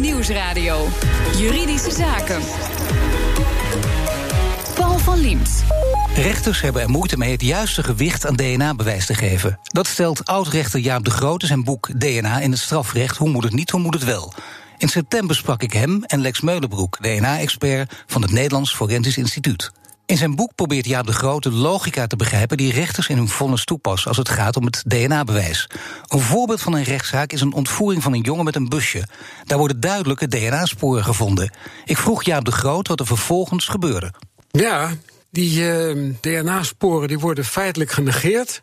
Nieuwsradio. Juridische Zaken. Paul van Liemt. Rechters hebben er moeite mee het juiste gewicht aan DNA-bewijs te geven. Dat stelt oud-rechter Jaap de Groot in zijn boek DNA in het strafrecht. Hoe moet het niet, hoe moet het wel? In september sprak ik hem en Lex Meulenbroek, DNA-expert van het Nederlands Forensisch Instituut. In zijn boek probeert Jaap de Groot de logica te begrijpen die rechters in hun vonnis toepassen als het gaat om het DNA-bewijs. Een voorbeeld van een rechtszaak is een ontvoering van een jongen met een busje. Daar worden duidelijke DNA-sporen gevonden. Ik vroeg Jaap de Groot wat er vervolgens gebeurde. Ja, die uh, DNA-sporen die worden feitelijk genegeerd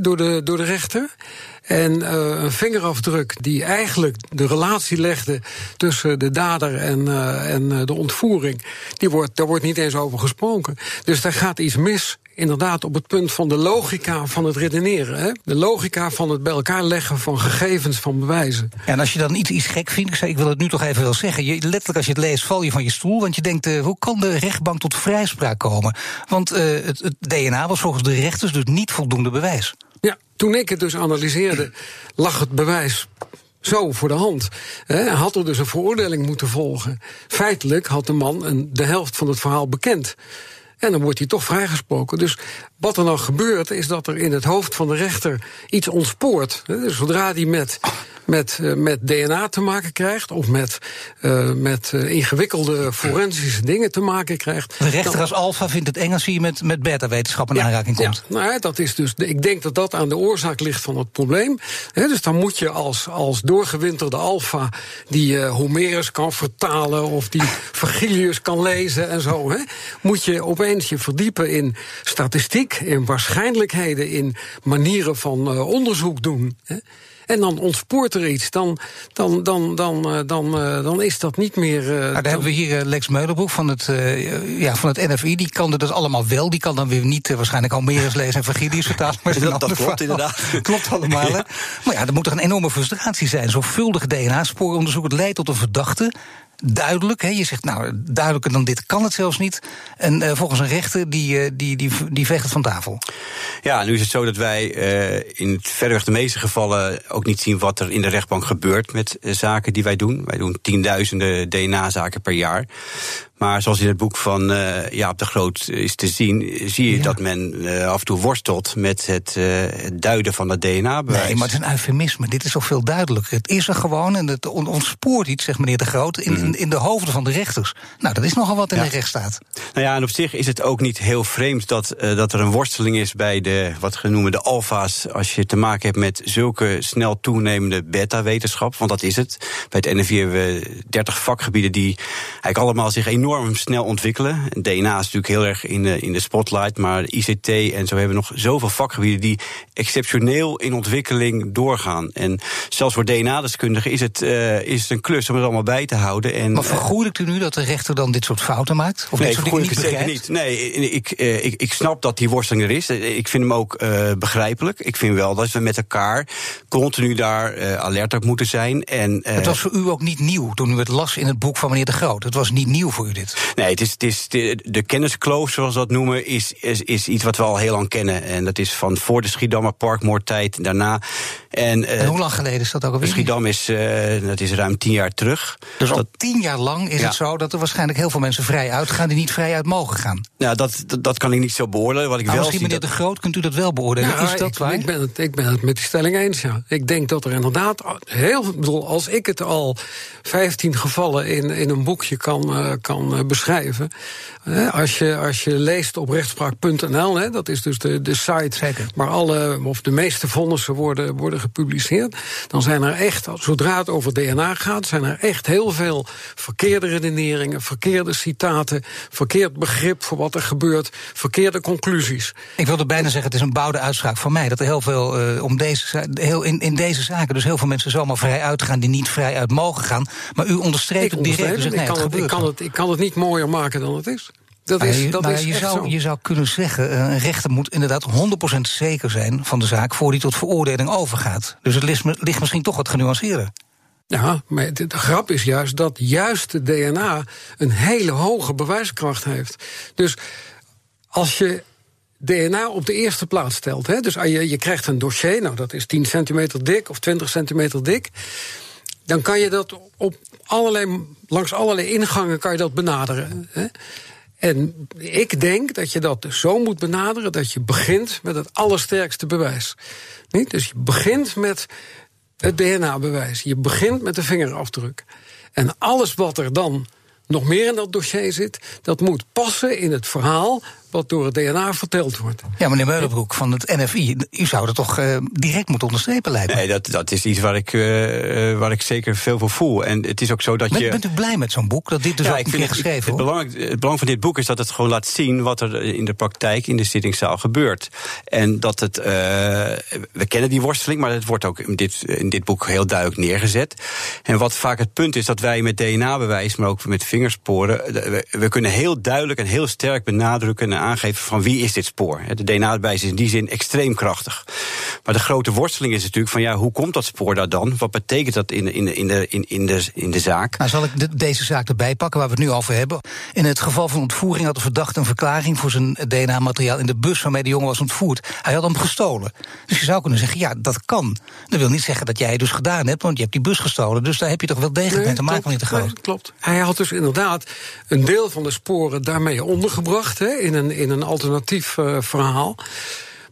door, de, door de rechter. En uh, een vingerafdruk die eigenlijk de relatie legde tussen de dader en, uh, en de ontvoering, die wordt, daar wordt niet eens over gesproken. Dus daar gaat iets mis inderdaad op het punt van de logica van het redeneren. Hè? De logica van het bij elkaar leggen van gegevens, van bewijzen. En als je dan iets, iets gek vindt, ik, zei, ik wil het nu toch even wel zeggen. Je, letterlijk als je het leest, val je van je stoel. Want je denkt, uh, hoe kan de rechtbank tot vrijspraak komen? Want uh, het, het DNA was volgens de rechters dus niet voldoende bewijs. Ja, toen ik het dus analyseerde, lag het bewijs zo voor de hand. He, had er dus een veroordeling moeten volgen. Feitelijk had de man een, de helft van het verhaal bekend. En dan wordt hij toch vrijgesproken. Dus wat er nou gebeurt, is dat er in het hoofd van de rechter iets ontspoort. Dus zodra hij met, met, uh, met DNA te maken krijgt, of met, uh, met uh, ingewikkelde forensische dingen te maken krijgt. De rechter dan, als alfa vindt het eng als hij met, met beta-wetenschap in ja, aanraking komt. Ja, nou, dat is dus, ik denk dat dat aan de oorzaak ligt van het probleem. He, dus dan moet je als, als doorgewinterde alfa die Homerus kan vertalen, of die Vergilius kan lezen en zo, he, moet je opeens je verdiepen in statistiek in waarschijnlijkheden, in manieren van uh, onderzoek doen. En dan ontspoort er iets. Dan, dan, dan, dan, uh, dan, uh, dan is dat niet meer. Uh, nou, daar hebben we hier Lex Meulenbroek van het, ja, van het NFI. Die kan dat allemaal wel. Die kan dan weer niet waarschijnlijk Almeres lezen en Vergilius vertalen. Maar dat, dat klopt inderdaad. klopt allemaal. ja. Maar ja, er moet toch een enorme frustratie zijn. Zorgvuldig DNA-spooronderzoek. Het leidt tot een verdachte duidelijk. Hè? Je zegt, nou, duidelijker dan dit kan het zelfs niet. En uh, volgens een rechter, die, uh, die, die, die veegt het van tafel. Ja, nu is het zo dat wij uh, in verreweg de meeste gevallen ook niet zien wat er in de rechtbank gebeurt met zaken die wij doen. Wij doen tienduizenden DNA-zaken per jaar. Maar zoals in het boek van uh, Jaap de Groot is te zien, zie je ja. dat men uh, af en toe worstelt met het, uh, het duiden van het DNA-bewijs. Nee, maar het is een eufemisme. Dit is toch veel duidelijker. Het is er gewoon en het ontspoort iets, zegt meneer de Groot, in, mm. in, in, de hoofden van de rechters. Nou, dat is nogal wat in ja. de rechtsstaat. Nou ja, en op zich is het ook niet heel vreemd dat, dat er een worsteling is bij de, wat genoemde de alfa's, als je te maken hebt met zulke snel toenemende beta-wetenschap. Want dat is het. Bij het NFI hebben we 30 vakgebieden die eigenlijk allemaal zich enorm enorm snel ontwikkelen. DNA is natuurlijk heel erg in de, in de spotlight, maar ICT en zo hebben we nog zoveel vakgebieden die exceptioneel in ontwikkeling doorgaan. En zelfs voor DNA-deskundigen is het, uh, is het een klus om het allemaal bij te houden. En, maar vergoeilijkt u nu dat de rechter dan dit soort fouten maakt? Of nee, vergoeilijk het zeker niet. Nee, ik, uh, ik, ik snap dat die worsteling er is. Ik vind hem ook uh, begrijpelijk. Ik vind wel dat we met elkaar continu daar alert op moeten zijn. En, het was voor u ook niet nieuw toen u het las in het boek van meneer De Groot. Het was niet nieuw voor u dit. Nee, het is, het is de, de kenniskloof, zoals we dat noemen, is, is, is iets wat we al heel lang kennen. En dat is van voor de Schiedammer parkmoordtijd, daarna. En, uh, en, hoe lang geleden is dat ook alweer? Schiedam is, uh, dat is ruim tien jaar terug. Dus dat, al tien jaar lang is ja. het zo dat er waarschijnlijk heel veel mensen vrij uitgaan die niet vrij uit mogen gaan. Nou, dat, dat, dat kan ik niet zo beoordelen. Wat ik nou, wel misschien meneer dat... De Groot, kunt u dat wel beoordelen? Ja, is dat ik, waar? Ik ben, het, ik ben het met die stelling eens, ja. Ik denk dat er inderdaad heel bedoel, als ik het al 15 gevallen in, in een boekje kan, uh, kan beschrijven. Als je, als je leest op rechtspraak.nl, dat is dus de, de site Zeker. waar alle of de meeste vonnissen worden, worden gepubliceerd, dan zijn er echt, zodra het over DNA gaat, zijn er echt heel veel verkeerde redeneringen, verkeerde citaten, verkeerd begrip voor wat er gebeurt, verkeerde conclusies. Ik wilde bijna zeggen, het is een bouwde uitspraak van mij, dat er heel veel uh, om deze, heel, in, in deze zaken dus heel veel mensen zomaar vrij uitgaan die niet vrij uit mogen gaan. Maar u onderstreept het direct. Dus ik, nee, kan het, het, ik, kan het, ik kan het niet mooier maken dan het is. Dat is, je, dat maar is je, zou, zo. je zou kunnen zeggen, een rechter moet inderdaad 100% zeker zijn van de zaak voor die tot veroordeling overgaat. Dus het ligt, ligt misschien toch wat genuanceerder. Ja, maar de, de, grap is juist dat juist de DNA een hele hoge bewijskracht heeft. Dus als je DNA op de eerste plaats stelt, hè, dus je, je krijgt een dossier, nou dat is 10 centimeter dik of 20 centimeter dik. Dan kan je dat op allerlei, langs allerlei ingangen kan je dat benaderen. Hè? En ik denk dat je dat dus zo moet benaderen dat je begint met het allersterkste bewijs. Niet? Dus je begint met het DNA-bewijs. Je begint met de vingerafdruk. En alles wat er dan nog meer in dat dossier zit, dat moet passen in het verhaal wat door het DNA verteld wordt. Ja, meneer Meulenbroek van het NFI, u zou dat toch uh, direct moeten onderstrepen, lijkt me. Nee, dat, dat is iets waar ik, uh, waar ik zeker veel voor voel. En het is ook zo dat bent, je... Bent u blij met zo'n boek, dat dit dus ja, ook ik een vind keer het, geschreven het, wordt? belang, het belang van dit boek is dat het gewoon laat zien wat er in de praktijk, in de zittingszaal gebeurt. En dat het, uh, we kennen die worsteling, maar het wordt ook in dit, in dit boek heel duidelijk neergezet. En wat vaak het punt is, dat wij met DNA-bewijs, maar ook met vingersporen, we, we kunnen heel duidelijk en heel sterk benadrukken en aangeven van wie is dit spoor. De DNA-bewijs is in die zin extreem krachtig. Maar de grote worsteling is natuurlijk van ja, hoe komt dat spoor daar dan? Wat betekent dat in, in, in, de, in, in, de, in de zaak? Nou, zal ik de, deze zaak erbij pakken waar we het nu over hebben? In het geval van ontvoering had de verdachte een verklaring voor zijn DNA-materiaal in de bus waarmee de jongen was ontvoerd. Hij had hem gestolen. Dus je zou kunnen zeggen, ja, dat kan. Dat wil niet zeggen dat jij het dus gedaan hebt, want je hebt die bus gestolen. Dus daar heb je toch wel degelijk Nee, mee te maken, niet te groot. nee, klopt. Hij had dus inderdaad een deel van de sporen daarmee ondergebracht hè, in, een, in een alternatief uh, verhaal.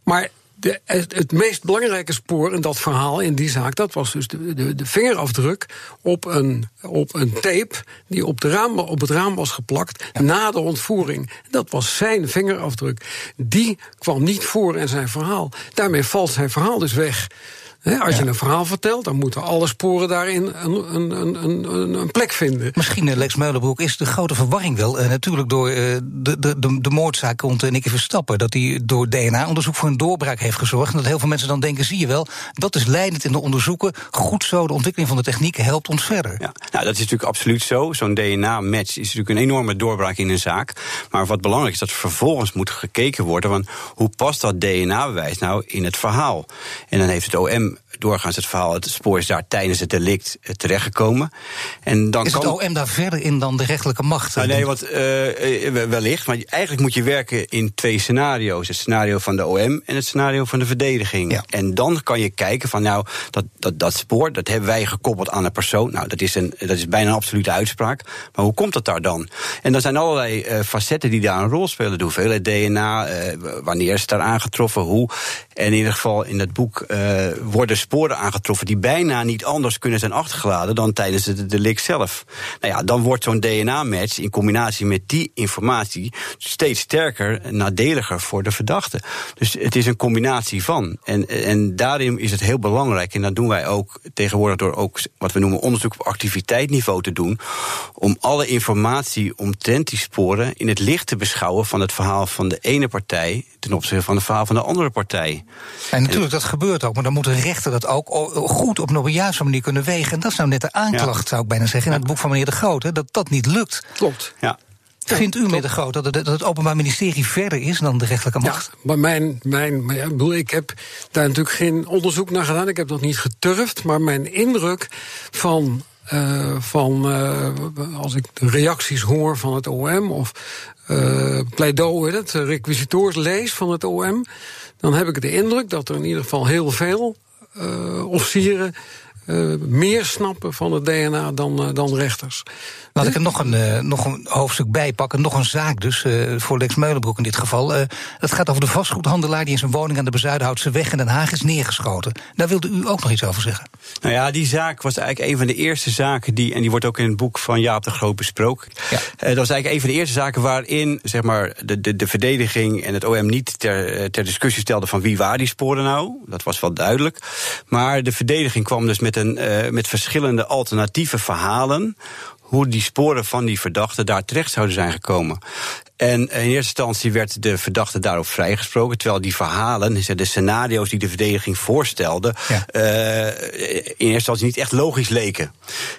Maar de, het, meest belangrijke spoor in dat verhaal, in die zaak, dat was dus de, de, de vingerafdruk op een, op een tape die op, de raam, op het raam was geplakt ja. na de ontvoering. Dat was zijn vingerafdruk. Die kwam niet voor in zijn verhaal. Daarmee valt zijn verhaal dus weg. He, als ja. je een verhaal vertelt, dan moeten alle sporen daarin een, een, een, een, een plek vinden. Misschien, Lex Meulenbroek, is de grote verwarring wel. Uh, natuurlijk door uh, de, de, de, de moordzaak rond uh, Nicky Verstappen. Dat hij door DNA-onderzoek voor een doorbraak heeft gezorgd. En dat heel veel mensen dan denken, zie je wel, dat is leidend in de onderzoeken. Goed zo, de ontwikkeling van de techniek helpt ons verder. Ja, nou, dat is natuurlijk absoluut zo. Zo'n DNA-match is natuurlijk een enorme doorbraak in een zaak. Maar wat belangrijk is, dat vervolgens moet gekeken worden... van hoe past dat DNA-bewijs nou in het verhaal? En dan heeft het OM doorgaans het verhaal, het spoor is daar tijdens het delict terechtgekomen. En dan is kan... het OM daar verder in dan de rechterlijke macht? Nou, nee, wat, uh, wellicht. Maar eigenlijk moet je werken in twee scenario's. Het scenario van de OM en het scenario van de verdediging. Ja. En dan kan je kijken van nou, dat, dat, dat spoor, dat hebben wij gekoppeld aan een persoon. Nou, dat is, een, dat is bijna een absolute uitspraak. Maar hoe komt dat daar dan? En dan zijn allerlei uh, facetten die daar een rol spelen. De hoeveelheid DNA, uh, wanneer is het daar aangetroffen, hoe. En in ieder geval in het boek worden sporen aangetroffen die bijna niet anders kunnen zijn achtergelaten dan tijdens het delict zelf. Nou ja, dan wordt zo'n DNA-match in combinatie met die informatie steeds sterker en nadeliger voor de verdachte. Dus het is een combinatie van. En, en daarin is het heel belangrijk, en dat doen wij ook tegenwoordig door ook wat we noemen onderzoek op activiteitsniveau te doen, om alle informatie omtrent die sporen in het licht te beschouwen van het verhaal van de ene partij ten opzichte van het verhaal van de andere partij. En natuurlijk, dat gebeurt ook, maar dan moet een rechter dat ook goed op een juiste manier kunnen wegen. En dat is nou net de aanklacht, ja. zou ik bijna zeggen, in het boek van meneer De Groot, dat dat niet lukt. Klopt. Ja. Vindt u, meneer De Groot, dat het, dat het Openbaar Ministerie verder is dan de rechterlijke macht? Ja, maar mijn, mijn, maar ja, ik, bedoel, ik heb daar natuurlijk geen onderzoek naar gedaan. Ik heb dat niet geturfd. Maar mijn indruk van uh, van uh, als ik de reacties hoor van het OM of uh, pleidooi, het requisitoors lees van het OM, dan heb ik de indruk dat er in ieder geval heel veel officieren meer snappen van het DNA dan, dan rechters. Laat ik er nog een, uh, nog een hoofdstuk bij pakken. Nog een zaak dus, voor Lex Meulenbroek in dit geval. dat gaat over de vastgoedhandelaar die in zijn woning aan de Bezuidenhoutse weg in Den Haag is neergeschoten. Daar wilde u ook nog iets over zeggen. Nou ja, die zaak was eigenlijk een van de eerste zaken die, en die wordt ook in het boek van Jaap de Groot besproken. Ja. dat was eigenlijk een van de eerste zaken waarin zeg maar, de, de, de verdediging en het OM niet ter, ter discussie stelden van wie waren die sporen nou. Dat was wel duidelijk. Maar de verdediging kwam dus met een, met verschillende alternatieve verhalen hoe die sporen van die verdachte daar terecht zouden zijn gekomen. En in eerste instantie werd de verdachte daarop vrijgesproken, terwijl die verhalen, de scenario's die de verdediging voorstelde, ja. uh, in eerste instantie niet echt logisch leken.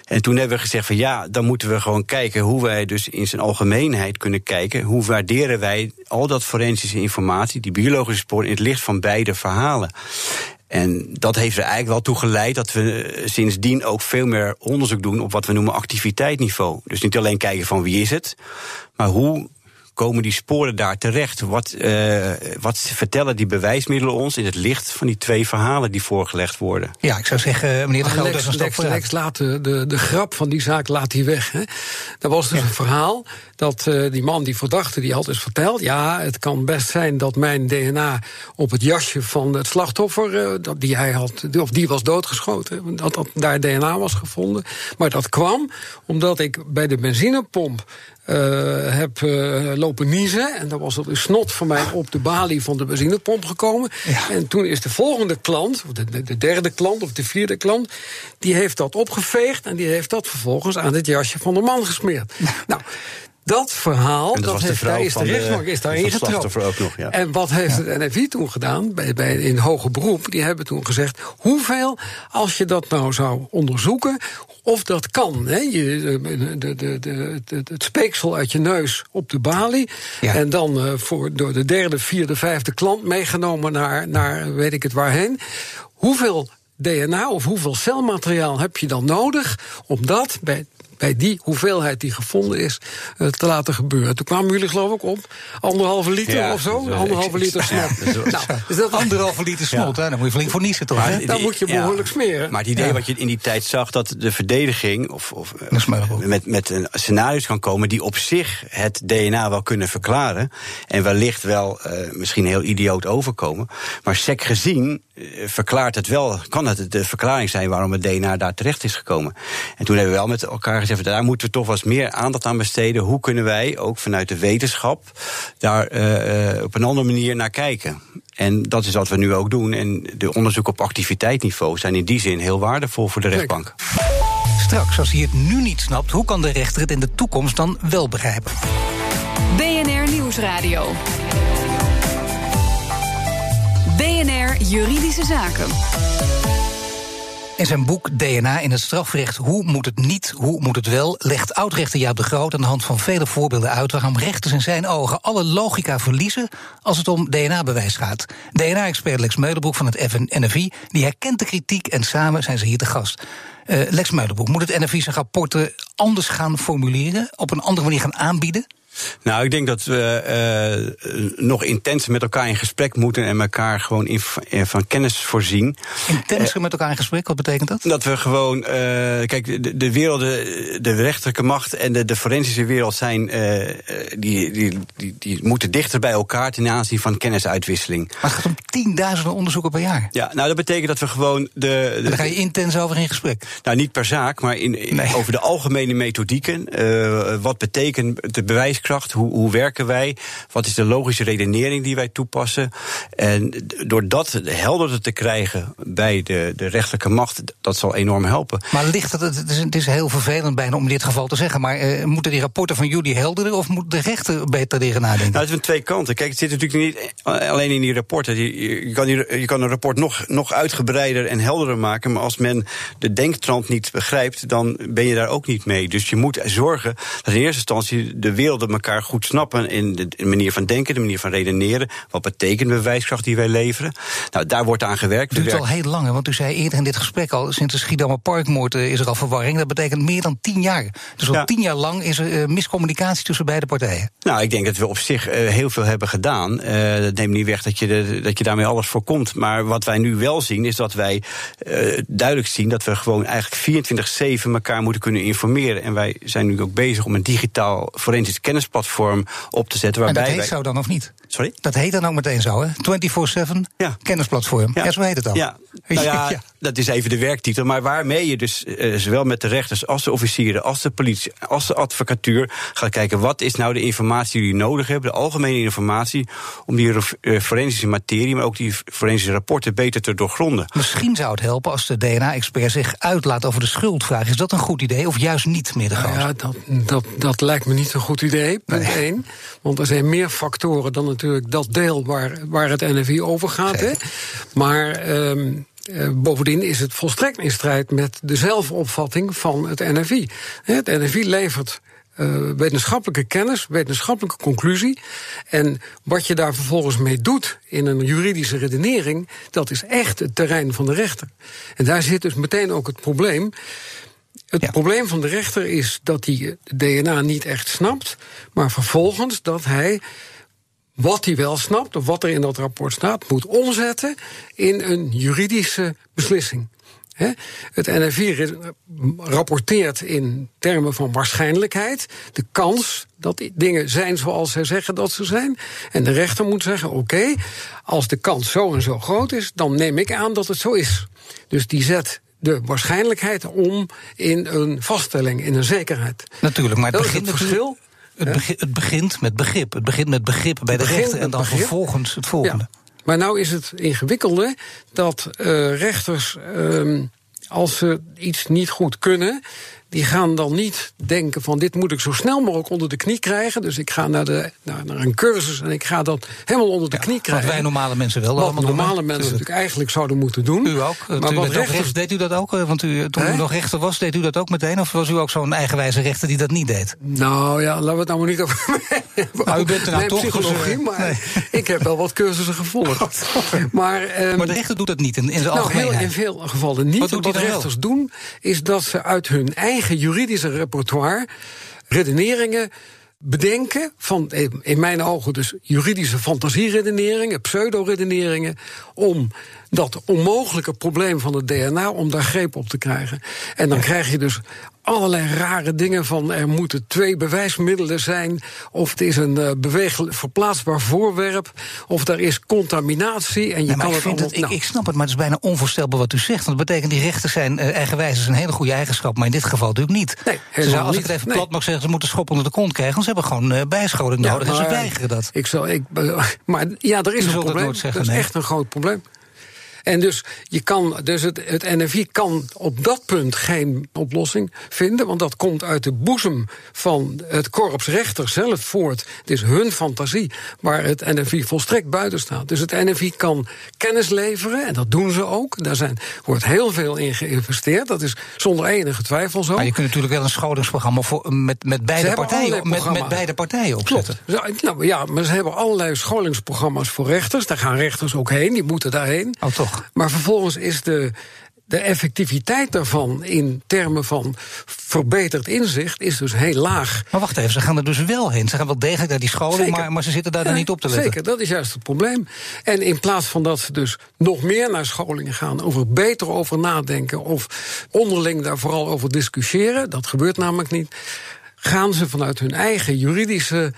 En toen hebben we gezegd van ja, dan moeten we gewoon kijken hoe wij dus in zijn algemeenheid kunnen kijken, hoe waarderen wij al dat forensische informatie, die biologische sporen, in het licht van beide verhalen. En dat heeft er eigenlijk wel toe geleid dat we sindsdien ook veel meer onderzoek doen op wat we noemen activiteitsniveau. Dus niet alleen kijken van wie is het, maar hoe komen die sporen daar terecht? Wat, uh, wat vertellen die bewijsmiddelen ons in het licht van die twee verhalen die voorgelegd worden? Ja, ik zou zeggen, meneer de Groot, dat is Lex laat de, de, de grap van die zaak laat hij weg. Hè. Er was dus ja. een verhaal dat uh, die man, die verdachte, die had dus verteld... ja, het kan best zijn dat mijn DNA op het jasje van het slachtoffer... Uh, dat die hij had, of die was doodgeschoten, dat, dat daar DNA was gevonden. Maar dat kwam omdat ik bij de benzinepomp heb uh, lopen niezen. En dan was er een snot van mij op de balie van de benzinepomp gekomen. Ja. En toen is de volgende klant, of de, de, de, derde klant of de vierde klant... die heeft dat opgeveegd en die heeft dat vervolgens aan het jasje van de man gesmeerd. nou, dat verhaal, dat, dat heeft, daar is de rechtbank is daarin getrapt. Nog, ja. En wat heeft ja. het NFI toen gedaan, bij, bij, in hoger beroep? Die hebben toen gezegd, hoeveel, als je dat nou zou onderzoeken... of dat kan, hè? Je, de, de, de, het speeksel uit je neus op de balie... Ja. en dan uh, voor, door de derde, vierde, vijfde klant meegenomen naar, naar weet ik het waarheen... hoeveel DNA of hoeveel celmateriaal heb je dan nodig om dat bij bij die hoeveelheid die gevonden is uh, te laten gebeuren. Toen kwamen jullie geloof ik op anderhalve liter ja, of zo, anderhalve liter snot. Ja, nou, is dat anderhalve liter snot, hè? dan moet je flink voor niezen toch? Dan moet je behoorlijk smeren. Maar het idee wat je in die tijd zag, dat de verdediging of, of met, met een scenario's kan komen die op zich het DNA wel kunnen verklaren en wellicht wel uh, misschien heel idioot overkomen, maar sec gezien uh, verklaart het wel, kan het de verklaring zijn waarom het DNA daar terecht is gekomen. En toen hebben we wel met elkaar gezegd daar moeten we toch wel eens meer aandacht aan besteden. Hoe kunnen wij, ook vanuit de wetenschap, daar uh, op een andere manier naar kijken? En dat is wat we nu ook doen. En de onderzoeken op activiteitsniveau zijn in die zin heel waardevol voor de rechtbank. Straks, als hij het nu niet snapt, hoe kan de rechter het in de toekomst dan wel begrijpen? BNR Nieuwsradio. BNR Juridische Zaken. In zijn boek DNA in het strafrecht Hoe moet het niet, hoe moet het wel... legt oudrechter Jaap de Groot aan de hand van vele voorbeelden uit... waarom rechters in zijn ogen alle logica verliezen... als het om DNA-bewijs gaat. DNA-expert Lex Meulenbroek van het NFI... die herkent de kritiek en samen zijn ze hier te gast. Uh, Lex Meulenbroek, moet het NFI zijn rapporten anders gaan formuleren... op een andere manier gaan aanbieden? Nou, ik denk dat we uh, nog intenser met elkaar in gesprek moeten en elkaar gewoon in, van kennis voorzien. Intenser uh, met elkaar in gesprek, wat betekent dat? Dat we gewoon, uh, kijk, de, de wereld, de rechterlijke macht en de, de forensische wereld zijn, die, die, die, die moeten dichter bij elkaar ten aanzien van kennisuitwisseling. Maar het gaat om tienduizenden onderzoeken per jaar. Ja, nou dat betekent dat we gewoon de. daar ga je intens over in gesprek. Nou, niet per zaak, maar in, nee. over de algemene methodieken. wat betekent de bewijs Hoe, hoe werken wij? Wat is de logische redenering die wij toepassen? En door dat helderder te krijgen bij de, de rechterlijke macht, dat zal enorm helpen. Maar ligt het, het is, het is heel vervelend bijna om in dit geval te zeggen, maar uh, moeten die rapporten van jullie helderder of moet de rechter beter tegen nadenken? Nou, het is van twee kanten. Kijk, het zit natuurlijk niet alleen in die rapporten. Je, je, kan, die, je kan een rapport nog, nog uitgebreider en helderder maken, maar als men de denktrand niet begrijpt, dan ben je daar ook niet mee. Dus je moet zorgen dat in eerste instantie de wereld elkaar goed snappen in de manier van denken, de manier van redeneren. Wat betekent de bewijskracht die wij leveren? Nou, daar wordt aan gewerkt. Het duurt al heel lang, want u zei eerder in dit gesprek al, sinds de Schiedammer Parkmoord is er al verwarring. Dat betekent meer dan tien jaar. Dus al ja. tien jaar lang is er uh, miscommunicatie tussen beide partijen. Nou, ik denk dat we op zich uh, heel veel hebben gedaan. Uh, dat neemt niet weg dat je, de, dat je daarmee alles voorkomt. Maar wat wij nu wel zien, is dat wij duidelijk zien dat we gewoon eigenlijk 24-7 elkaar moeten kunnen informeren. En wij zijn nu ook bezig om een digitaal forensisch kennisplatform op te zetten. Waarbij en dat heet wij... zo dan of niet? Sorry? Dat heet dan ook meteen zo, hè? 24-7 ja. kennisplatform. Ja. ja, zo heet het dan. Ja. Nou ja, ja, dat is even de werktitel. Maar waarmee je dus uh, zowel met de rechters als de officieren, als de politie, als de advocatuur gaat kijken wat is nou de informatie die jullie nodig hebben, de algemene informatie, om die uh, forensische materie, maar ook die forensische rapporten beter te doorgronden. Misschien zou het helpen als de DNA-expert zich uitlaat over de schuldvraag. Is dat een goed idee of juist niet meer de nou ja, dat, dat, dat lijkt me niet een goed idee. Punt nee. één. Want er zijn meer factoren dan natuurlijk dat deel waar, waar het NFI over gaat. Hè. Maar. Um, uh, bovendien is het volstrekt in strijd met de zelfopvatting van het NFI. Het NFI levert uh, wetenschappelijke kennis, wetenschappelijke conclusie. En wat je daar vervolgens mee doet in een juridische redenering, dat is echt het terrein van de rechter. En daar zit dus meteen ook het probleem. Het probleem van de rechter is dat hij DNA niet echt snapt, maar vervolgens dat hij wat hij wel snapt, of wat er in dat rapport staat, moet omzetten in een juridische beslissing. Het NFI rapporteert in termen van waarschijnlijkheid de kans dat dingen zijn zoals zij zeggen dat ze zijn. En de rechter moet zeggen: oké, als de kans zo en zo groot is, dan neem ik aan dat het zo is. Dus die zet de waarschijnlijkheid om in een vaststelling, in een zekerheid. Natuurlijk, maar het dat begint is het verschil. Het, begint, het begint met begrip. Het begint met begrip bij de rechter en dan begrip. vervolgens het volgende. Ja. Maar nou is het ingewikkelde dat uh, rechters, uh, als ze iets niet goed kunnen, die gaan dan niet denken van dit moet ik zo snel mogelijk onder de knie krijgen. Dus ik ga naar, de, naar, naar een cursus en ik ga dat helemaal onder de knie krijgen. Wat wij normale mensen wel Wat normale doen, mensen natuurlijk eigenlijk zouden moeten doen. U ook? Maar wat rechters... deed u dat ook? Want u, toen He? u nog rechter was, deed u dat ook meteen? Of was u ook zo'n eigenwijze rechter die dat niet deed? Nou ja, laten we het nou maar niet over u bent er nou toch psychologie, dus, maar nee. ik heb wel wat cursussen gevolgd. maar, um, maar de rechter doet dat niet in, in zijn nou, algemeenheid? Heel, in veel gevallen niet. Wat, wat rechters doen, is dat ze uit hun eigen juridische repertoire redeneringen bedenken van, in mijn ogen dus juridische fantasieredeneringen, pseudo-redeneringen, om dat onmogelijke probleem van het DNA, om daar greep op te krijgen. En dan krijg je dus allerlei rare dingen van er moeten twee bewijsmiddelen zijn, of het is een uh, verplaatsbaar voorwerp, of er is contaminatie en je nee, kan ik het, allemaal, het nou. ik, ik, snap het, maar het is bijna onvoorstelbaar wat u zegt. Want dat betekent die rechters zijn uh, eigenwijs is een hele goede eigenschap, maar in dit geval natuurlijk niet. Nee, ze zou, als ik het even nee. plat mag zeggen, ze moeten schop onder de kont krijgen, want ze hebben gewoon uh, bijscholing nodig ja, en ze weigeren dat. Ik zal, ik, maar ja, er is u een probleem. Dat, zeggen, dat is echt een groot probleem. En dus, je kan, dus het, het NFI kan op dat punt geen oplossing vinden, want dat komt uit de boezem van het korps rechter zelf voort. Het is hun fantasie waar het NFI volstrekt buiten staat. Dus het NFI kan kennis leveren, en dat doen ze ook. Daar zijn, wordt heel veel in geïnvesteerd. Dat is zonder enige twijfel zo. Maar je kunt natuurlijk wel een scholingsprogramma voor, met, met, beide partijen, met, met beide partijen opzetten. Klopt. Nou, ja, maar ze hebben allerlei scholingsprogramma's voor rechters. Daar gaan rechters ook heen, die moeten daarheen. Oh, toch? Maar vervolgens is de, de effectiviteit daarvan in termen van verbeterd inzicht is dus heel laag. Maar wacht even, ze gaan er dus wel heen. Ze gaan wel degelijk naar die scholen, maar, maar, ze zitten daar ja, dan niet op te letten. Zeker, dat is juist het probleem. En in plaats van dat ze dus nog meer naar scholingen gaan, over beter over nadenken of onderling daar vooral over discussiëren, dat gebeurt namelijk niet, gaan ze vanuit hun eigen juridische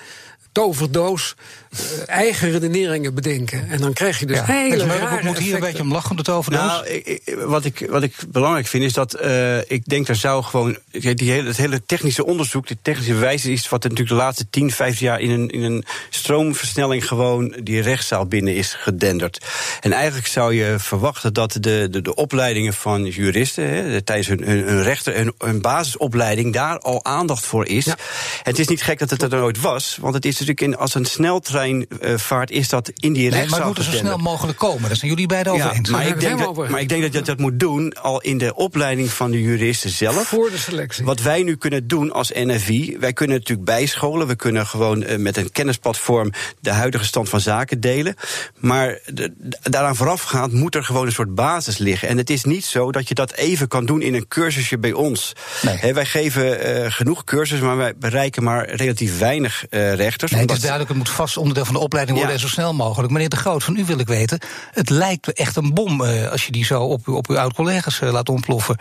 toverdoos uh, eigen redeneringen bedenken. En dan krijg je dus ja. hele maar rare Ik moet hier een beetje om lachen, de toverdoos. Nou, ik, ik, wat, ik, wat ik belangrijk vind is dat uh, ik denk er zou gewoon... Die hele, het hele technische onderzoek, de technische bewijs... is wat er natuurlijk de laatste 10, 15 jaar in een, in een stroomversnelling... gewoon die rechtszaal binnen is gedenderd. En eigenlijk zou je verwachten dat de, de, de opleidingen van juristen... Hè, tijdens hun, hun, hun rechter, hun, hun basisopleiding... daar al aandacht voor is. Ja. En het is niet gek dat het er nooit was, want het is natuurlijk in, als een sneltreinvaart is dat in die nee. Maar het moet er zo snel mogelijk komen. Daar zijn jullie beiden over ja, eens. Maar ik, denk dat, maar ik denk dat je dat moet doen al in de opleiding van de juristen zelf. Voor de selectie. Wat wij nu kunnen doen als NFI, wij kunnen natuurlijk bijscholen. We kunnen gewoon uh, met een kennisplatform de huidige stand van zaken delen. Maar de, daaraan voorafgaand moet er gewoon een soort basis liggen. En het is niet zo dat je dat even kan doen in een cursusje bij ons. Nee. He, wij geven uh, genoeg cursussen, maar wij bereiken maar relatief weinig uh, rechters. Nee, het is duidelijk, het moet vast onderdeel van de opleiding worden ja. en zo snel mogelijk. Meneer De Groot, van u wil ik weten, het lijkt echt een bom uh, als je die zo op, op uw oud-collega's uh, laat ontploffen.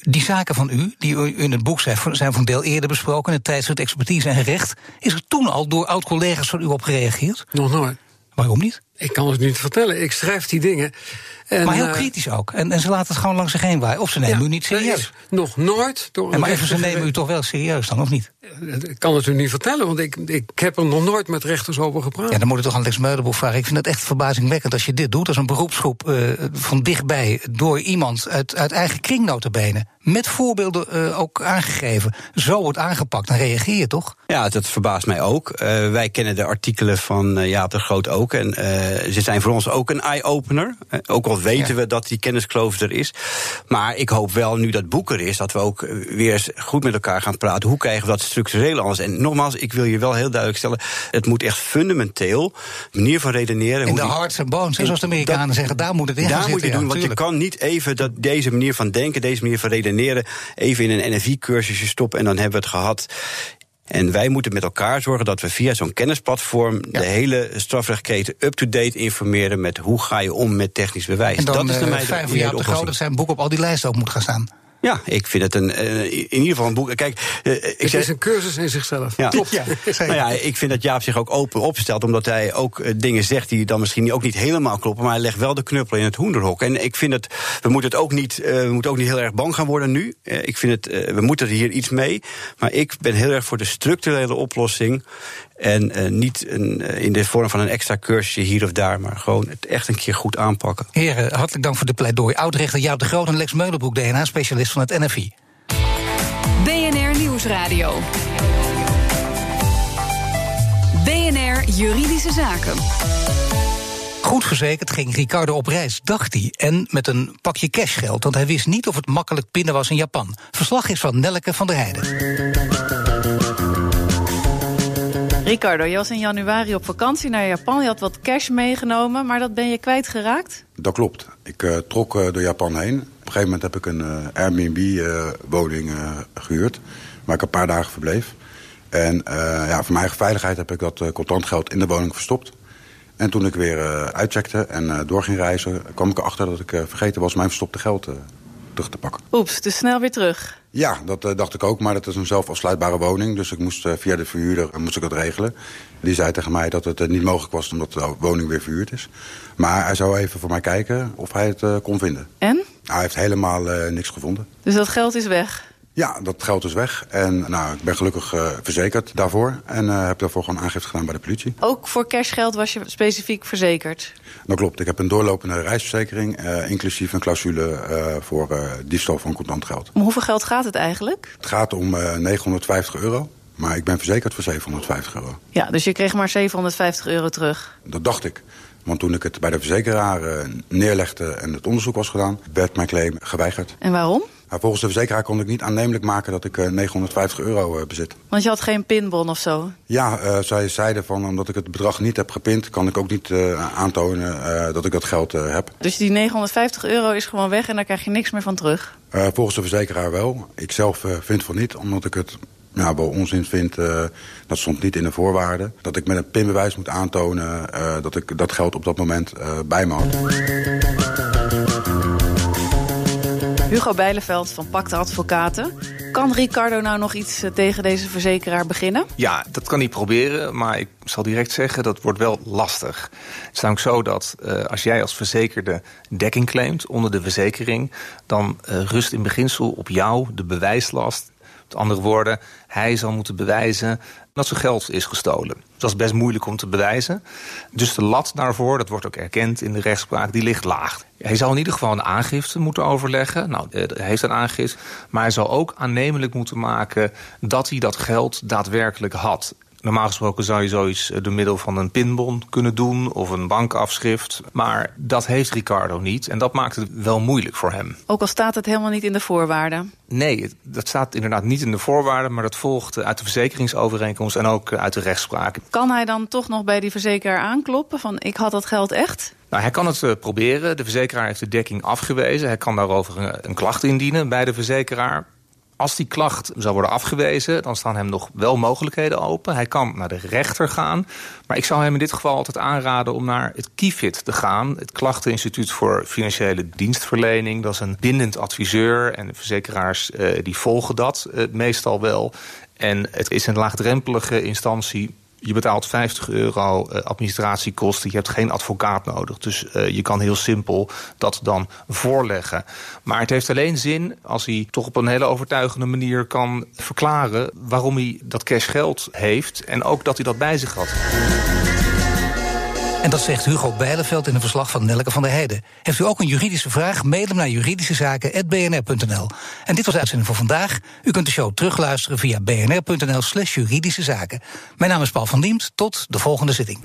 Die zaken van u, die u in het boek zijn, zijn van deel eerder besproken, in het tijdschrift Expertise en Recht, is er toen al door oud-collega's van u op gereageerd? Nog nooit. Waarom niet? Ik kan het niet vertellen. Ik schrijf die dingen. En, maar heel uh, kritisch ook. En, en, ze laten het gewoon langs zich heen waaien. Of ze nemen ja, u niet serieus. Nog nooit door en maar even, ze nemen u toch wel serieus dan, of niet? Ik kan het u niet vertellen, want ik, ik heb er nog nooit met rechters over gepraat. Ja, dan moet ik toch aan Lex Meulenboek vragen. Ik vind het echt verbazingwekkend als je dit doet als een beroepsgroep uh, van dichtbij door iemand uit, uit eigen kringnotenbenen. Met voorbeelden uh, ook aangegeven. Zo wordt aangepakt. Dan reageer je toch? Ja, dat verbaast mij ook. Uh, wij kennen de artikelen van Jaap de Groot ook. En ze zijn voor ons ook een eye-opener. ook al weten we dat die kenniskloof er is. Maar ik hoop wel, nu dat boek er is, dat we ook weer eens goed met elkaar gaan praten. Hoe krijgen we dat structureel anders? En nogmaals, ik wil je wel heel duidelijk stellen: het moet echt fundamenteel, manier van redeneren. In de hearts and bones, zoals de Amerikanen zeggen, daar moet het in Daar gaan moet je doen, ja, want je kan niet even dat, deze manier van denken, deze manier van redeneren, even in een NFI-cursusje stoppen en dan hebben we het gehad. En wij moeten met elkaar zorgen dat we via zo'n kennisplatform Ja. de hele strafrechtketen up-to-date informeren met hoe ga je om met technisch bewijs. En dan dat is de eh, mij Jaap de oplossing. Groot dat zijn boek op al die lijsten ook moet gaan staan. Ja, ik vind het een, eh, in ieder geval een boek. Kijk, eh, ik Het is een cursus in zichzelf. Ja. Klopt. Ja, nou ja, ik vind dat Jaap zich ook open opstelt, omdat hij ook eh, dingen zegt die dan misschien ook niet helemaal kloppen, maar hij legt wel de knuppel in het hoenderhok. En ik vind het, we moeten het ook niet, we moeten ook niet heel erg bang gaan worden nu. Ik vind het, we moeten er hier iets mee, maar ik ben heel erg voor de structurele oplossing. En eh, niet een, eh, in de vorm van een extra cursusje hier of daar, maar gewoon het echt een keer goed aanpakken. Heren, hartelijk dank voor de pleidooi. Oudrechter Jaap de Groot en Lex Meulenbroek, DNA-specialist van het NFI. BNR Nieuwsradio. BNR Juridische Zaken. Goed verzekerd ging Ricardo op reis, dacht hij. En met een pakje cashgeld, want hij wist niet of het makkelijk pinnen was in Japan. Verslag is van Nelke van der Heijden. Ricardo, je was in januari op vakantie naar Japan. Je had wat cash meegenomen, maar dat ben je kwijtgeraakt? Dat klopt. Ik eh, trok eh, door Japan heen. Op een gegeven moment heb ik een eh, Airbnb-woning gehuurd, waar ik een paar dagen verbleef. En ja, voor mijn eigen veiligheid heb ik dat contant geld in de woning verstopt. En toen ik weer uitcheckte en door ging reizen, kwam ik erachter dat ik vergeten was mijn verstopte geld terug te pakken. Oeps, dus snel weer terug. Ja, dat eh, dacht ik ook, maar dat is een zelfafsluitbare woning. Dus ik moest eh, via de verhuurder eh, moest ik dat regelen. Die zei tegen mij dat het niet mogelijk was omdat de woning weer verhuurd is. Maar hij zou even voor mij kijken of hij het kon vinden. En? Nou, hij heeft helemaal niks gevonden. Dus dat geld is weg. Ja, dat geld is weg. En nou, ik ben gelukkig eh, verzekerd daarvoor. En eh, heb daarvoor gewoon aangifte gedaan bij de politie. Ook voor cashgeld was je specifiek verzekerd. Dat klopt. Ik heb een doorlopende reisverzekering. eh, inclusief een clausule voor diefstal van contant geld. Om hoeveel geld gaat het eigenlijk? Het gaat om eh, 950 euro. Maar ik ben verzekerd voor 750 euro. Ja, dus je kreeg maar 750 euro terug. Dat dacht ik. Want toen ik het bij de verzekeraar neerlegde en het onderzoek was gedaan... werd mijn claim geweigerd. En waarom? Maar volgens de verzekeraar kon ik niet aannemelijk maken dat ik eh, 950 euro eh, bezit. Want je had geen pinbon of zo. Ja, eh, zij zeiden van omdat ik het bedrag niet heb gepind... kan ik ook niet eh, aantonen eh, dat ik dat geld eh, heb. Dus die 950 euro is gewoon weg en daar krijg je niks meer van terug. Eh, volgens de verzekeraar wel. Ik zelf eh, vind van niet, omdat ik het ja, wel onzin vind. eh, dat stond niet in de voorwaarden. Dat ik met een pinbewijs moet aantonen eh, dat ik dat geld op dat moment eh, bij me had. Hugo Bijleveld van Pakte Advocaten. Kan Ricardo nou nog iets eh, tegen deze verzekeraar beginnen? Ja, dat kan hij proberen, maar ik zal direct zeggen dat wordt wel lastig. Het is namelijk zo dat eh, als jij als verzekerde dekking claimt onder de verzekering, dan eh, rust in beginsel op jou de bewijslast. Met andere woorden, hij zal moeten bewijzen dat zijn geld is gestolen. Dus dat is best moeilijk om te bewijzen. Dus de lat daarvoor, dat wordt ook erkend in de rechtspraak, die ligt laag. Hij zal in ieder geval een aangifte moeten overleggen. Nou, eh, hij heeft een aangifte. Maar hij zal ook aannemelijk moeten maken dat hij dat geld daadwerkelijk had. Normaal gesproken zou je zoiets eh, door middel van een pinbon kunnen doen of een bankafschrift. Maar dat heeft Ricardo niet en dat maakt het wel moeilijk voor hem. Ook al staat het helemaal niet in de voorwaarden. Nee, dat staat inderdaad niet in de voorwaarden, maar dat volgt eh, uit de verzekeringsovereenkomst en ook eh, uit de rechtspraak. Kan hij dan toch nog bij die verzekeraar aankloppen van ik had dat geld echt? Nou, hij kan het proberen. De verzekeraar heeft de dekking afgewezen. Hij kan daarover een, een klacht indienen bij de verzekeraar. Als die klacht zou worden afgewezen, dan staan hem nog wel mogelijkheden open. Hij kan naar de rechter gaan. Maar ik zou hem in dit geval altijd aanraden om naar het KIFIT te gaan. Het Klachteninstituut voor Financiële Dienstverlening. Dat is een bindend adviseur. En de verzekeraars eh, die volgen dat eh, meestal wel. En het is een laagdrempelige instantie. Je betaalt 50 euro eh, administratiekosten. Je hebt geen advocaat nodig. Dus eh, je kan heel simpel dat dan voorleggen. Maar het heeft alleen zin als hij toch op een hele overtuigende manier kan verklaren waarom hij dat cashgeld heeft. En ook dat hij dat bij zich had. En dat zegt Hugo Bijleveld in een verslag van Nelke van der Heijden. Heeft u ook een juridische vraag? Mail hem naar juridischezaken.bnr.nl. En dit was de uitzending voor vandaag. U kunt de show terugluisteren via bnr.nl slash juridische zaken. Mijn naam is Paul van Diemt. Tot de volgende zitting.